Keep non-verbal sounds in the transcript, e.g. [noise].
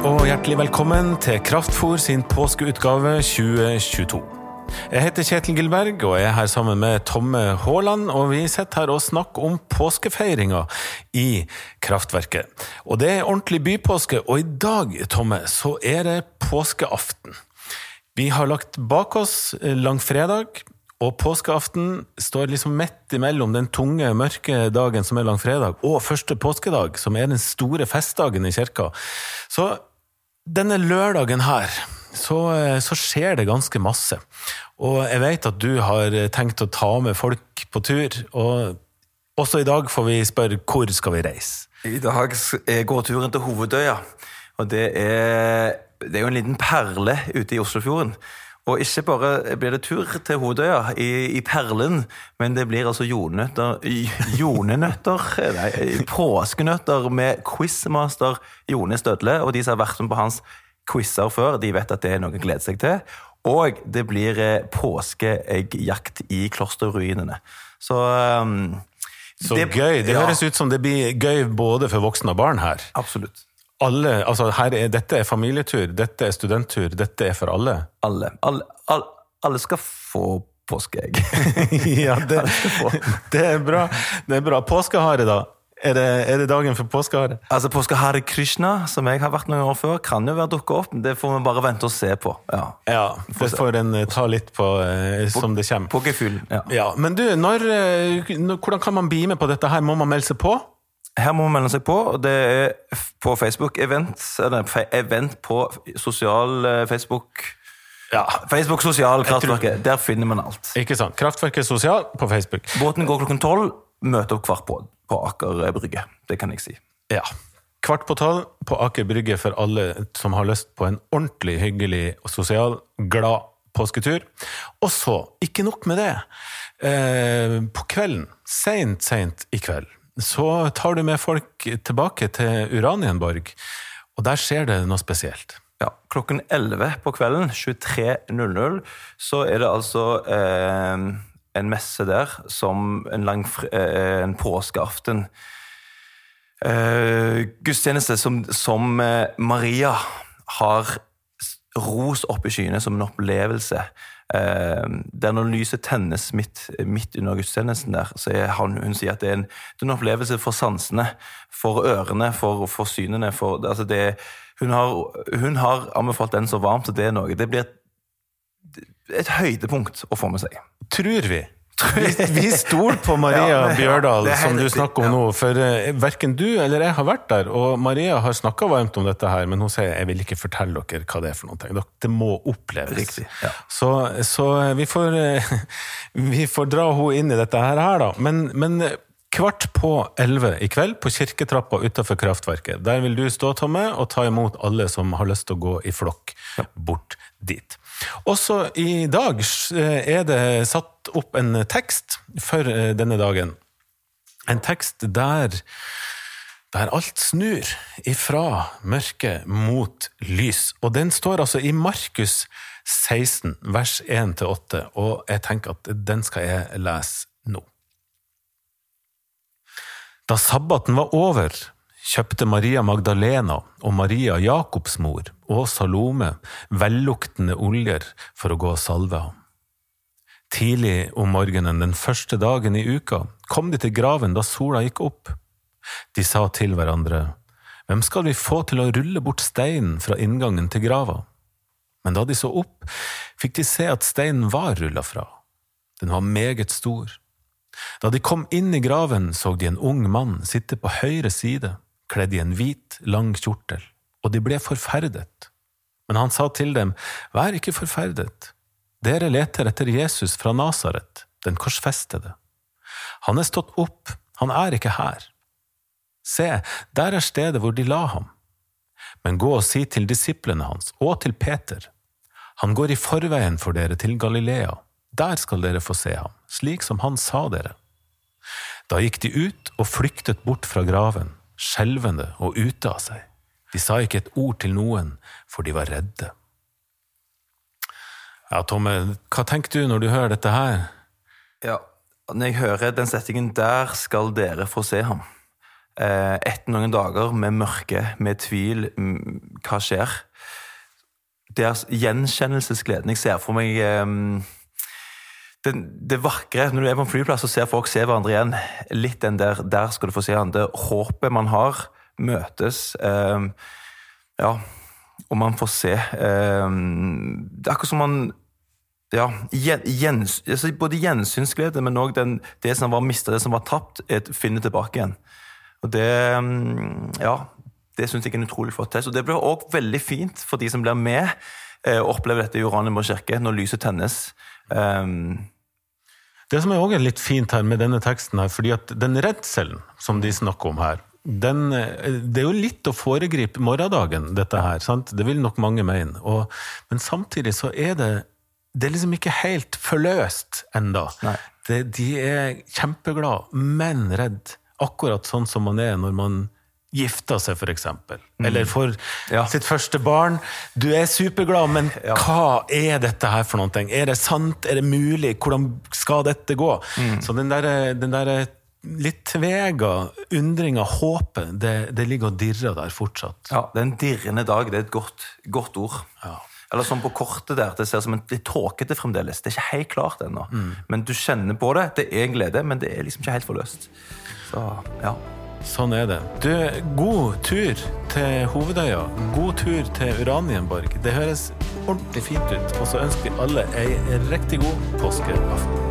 og hjertelig velkommen til Kraftfôr sin påskeutgave 2022. Jeg heter Kjetil Gilberg og er her sammen med Tomme Haaland. Og vi sitter her og snakker om påskefeiringa i Kraftverket. Og det er ordentlig bypåske, og i dag, Tomme, så er det påskeaften. Vi har lagt bak oss langfredag, og påskeaften står liksom midt imellom den tunge, mørke dagen som er langfredag, og første påskedag, som er den store festdagen i kirka. Så denne lørdagen her, så, så skjer det ganske masse. Og jeg vet at du har tenkt å ta med folk på tur, og også i dag får vi spørre hvor skal vi reise? I dag går turen til Hovedøya, og det er, det er jo en liten perle ute i Oslofjorden. Og ikke bare blir det tur til Hodøya i, i Perlen, men det blir altså jordnøtter Jonenøtter [laughs] Nei, påskenøtter med quizmaster Jone Stødle. Og de som har vært med på hans quizer før, de vet at det er noe å glede seg til. Og det blir påskeeggjakt i klosterruinene. Så um, Så det, gøy. Det ja. høres ut som det blir gøy både for voksne og barn her. Absolutt alle, altså er, Dette er familietur, dette er studenttur, dette er for alle? Alle. Alle, alle, alle skal få påskeegg. [laughs] ja, det, det, er bra. Det er bra. Påskehare, da? Er det, er det, dagen for påskehare? Altså, Påskehare Krishna, som jeg har vært noen år før, kan jo være dukka opp. Det får vi bare vente og se på. Ja, ja det får en eh, ta litt på eh, som det kommer. På gefühl, ja. ja. Men du, når, eh, hvordan kan man bli med på dette her? Må man melde seg på? Her må man melde seg på. Det er på Facebook-event. Event på sosial eh, Facebook. Ja, Facebook Sosial Kraftverket. Der finner man alt. Ikke sant. Kraftverket Sosial på Facebook. Båten går klokken tolv. Møter opp kvart på, på Aker Brygge. Det kan jeg si. Ja. Kvart på tolv på Aker Brygge for alle som har lyst på en ordentlig hyggelig og sosial, glad påsketur. Og så, ikke nok med det. Eh, på kvelden, seint, seint i kveld, så tar du med folk tilbake til Uranienborg, og der skjer det noe spesielt. Ja, Klokken 11 på kvelden, 23.00, så er det altså eh, en messe der som en, lang, eh, en påskeaften. Eh, gudstjeneste som, som eh, Maria har ros opp i skyene som en opplevelse. Eh, der når lyset tennes midt, midt under gudstjenesten der, så er han, hun sier at det er en, det er en opplevelse for sansene, for ørene, for, for synene. For, altså det, hun, har, hun har anbefalt den så varmt, så det er noe. Det blir et, et høydepunkt å få med seg. Tror vi. Vi, vi stoler på [laughs] Maria ja, Bjørdal, ja, som du snakker om nå. For uh, verken du eller jeg har vært der. Og Maria har snakka varmt om dette her, men hun sier jeg vil ikke fortelle dere hva det er for noe. Det må oppleves. Riktig, så, så eh, vi, får, uh, [laughs] vi får dra henne inn i dette her, da. Men, men Kvart på elleve i kveld på kirketrappa utenfor kraftverket. Der vil du stå, Tomme, og ta imot alle som har lyst til å gå i flokk bort dit. Også i dag eh, er det satt opp en tekst for eh, denne dagen. En tekst der, der alt snur ifra mørke mot lys. Og den står altså i Markus 16, vers 1-8, og jeg tenker at den skal jeg lese nå. Da sabbaten var over, kjøpte Maria Magdalena og Maria Jakobs mor og Salome velluktende oljer for å gå og salve ham. Tidlig om morgenen den første dagen i uka kom de til graven da sola gikk opp. De sa til hverandre, Hvem skal vi få til å rulle bort steinen fra inngangen til grava? Men da de så opp, fikk de se at steinen var rulla fra. Den var meget stor. Da de kom inn i graven, så de en ung mann sitte på høyre side kledd i en hvit, lang kjortel, og de ble forferdet. Men han sa til dem, Vær ikke forferdet, dere leter etter Jesus fra Nasaret, den korsfestede. Han er stått opp, han er ikke her. Se, der er stedet hvor de la ham. Men gå og si til disiplene hans, og til Peter, han går i forveien for dere til Galilea, der skal dere få se ham, slik som han sa dere. Da gikk de ut og flyktet bort fra graven skjelvende og ute av seg. De sa ikke et ord til noen, for de var redde. Ja, Tomme, hva tenker du når du hører dette her? Ja, når jeg hører den settingen 'der skal dere få se ham', eh, etter noen dager med mørke, med tvil, mm, hva skjer? Deres gjenkjennelsesgleden. Jeg ser for meg eh, det, det, vakre Når du er på en flyplass og ser folk se hverandre igjen, litt den der Der skal du få se han. Det håpet man har, møtes. Eh, ja, og man får se. Eh, det er akkurat som man ja, gjens, altså både gjensynsglede, men òg det som var mista, det som var tapt, finner tilbake igjen. Og det mm, Ja, det syns jeg er en utrolig flott test. Og det blir òg veldig fint for de som blir med og opplever dette i Uranienborg kirke, når lyset tennes. Um, det som er også litt fint her med denne teksten, her, fordi at den redselen som de snakker om her, den, det er jo litt å foregripe morgendagen, dette her. sant? Det vil nok mange mene. Og, men samtidig så er det det er liksom ikke helt forløst ennå. De er kjempeglade, men redd. Akkurat sånn som man er når man gifter seg, f.eks. Mm. Eller får ja. sitt første barn. Du er superglad, men ja. hva er dette her for noe? Er det sant? Er det mulig? Hvordan skal dette gå? Mm. Så den derre der litt tvega undringa, håpet, det, det, ligger og dirrer der fortsatt. Ja, det er en dirrende dag. Det er et godt, godt ord. Ja. Eller sånn på kortet der, det ser som en, litt tåkete fremdeles. Det er ikke helt klart ennå. Mm. Men du kjenner på det. Det er en glede, men det er liksom ikke helt forløst. Så, ja. Sånn er det. Du, god tur til Hovedøya. God tur til Uranienborg. Det høres ordentlig fint ut. Og så ønsker vi alle ei riktig god påskeaften.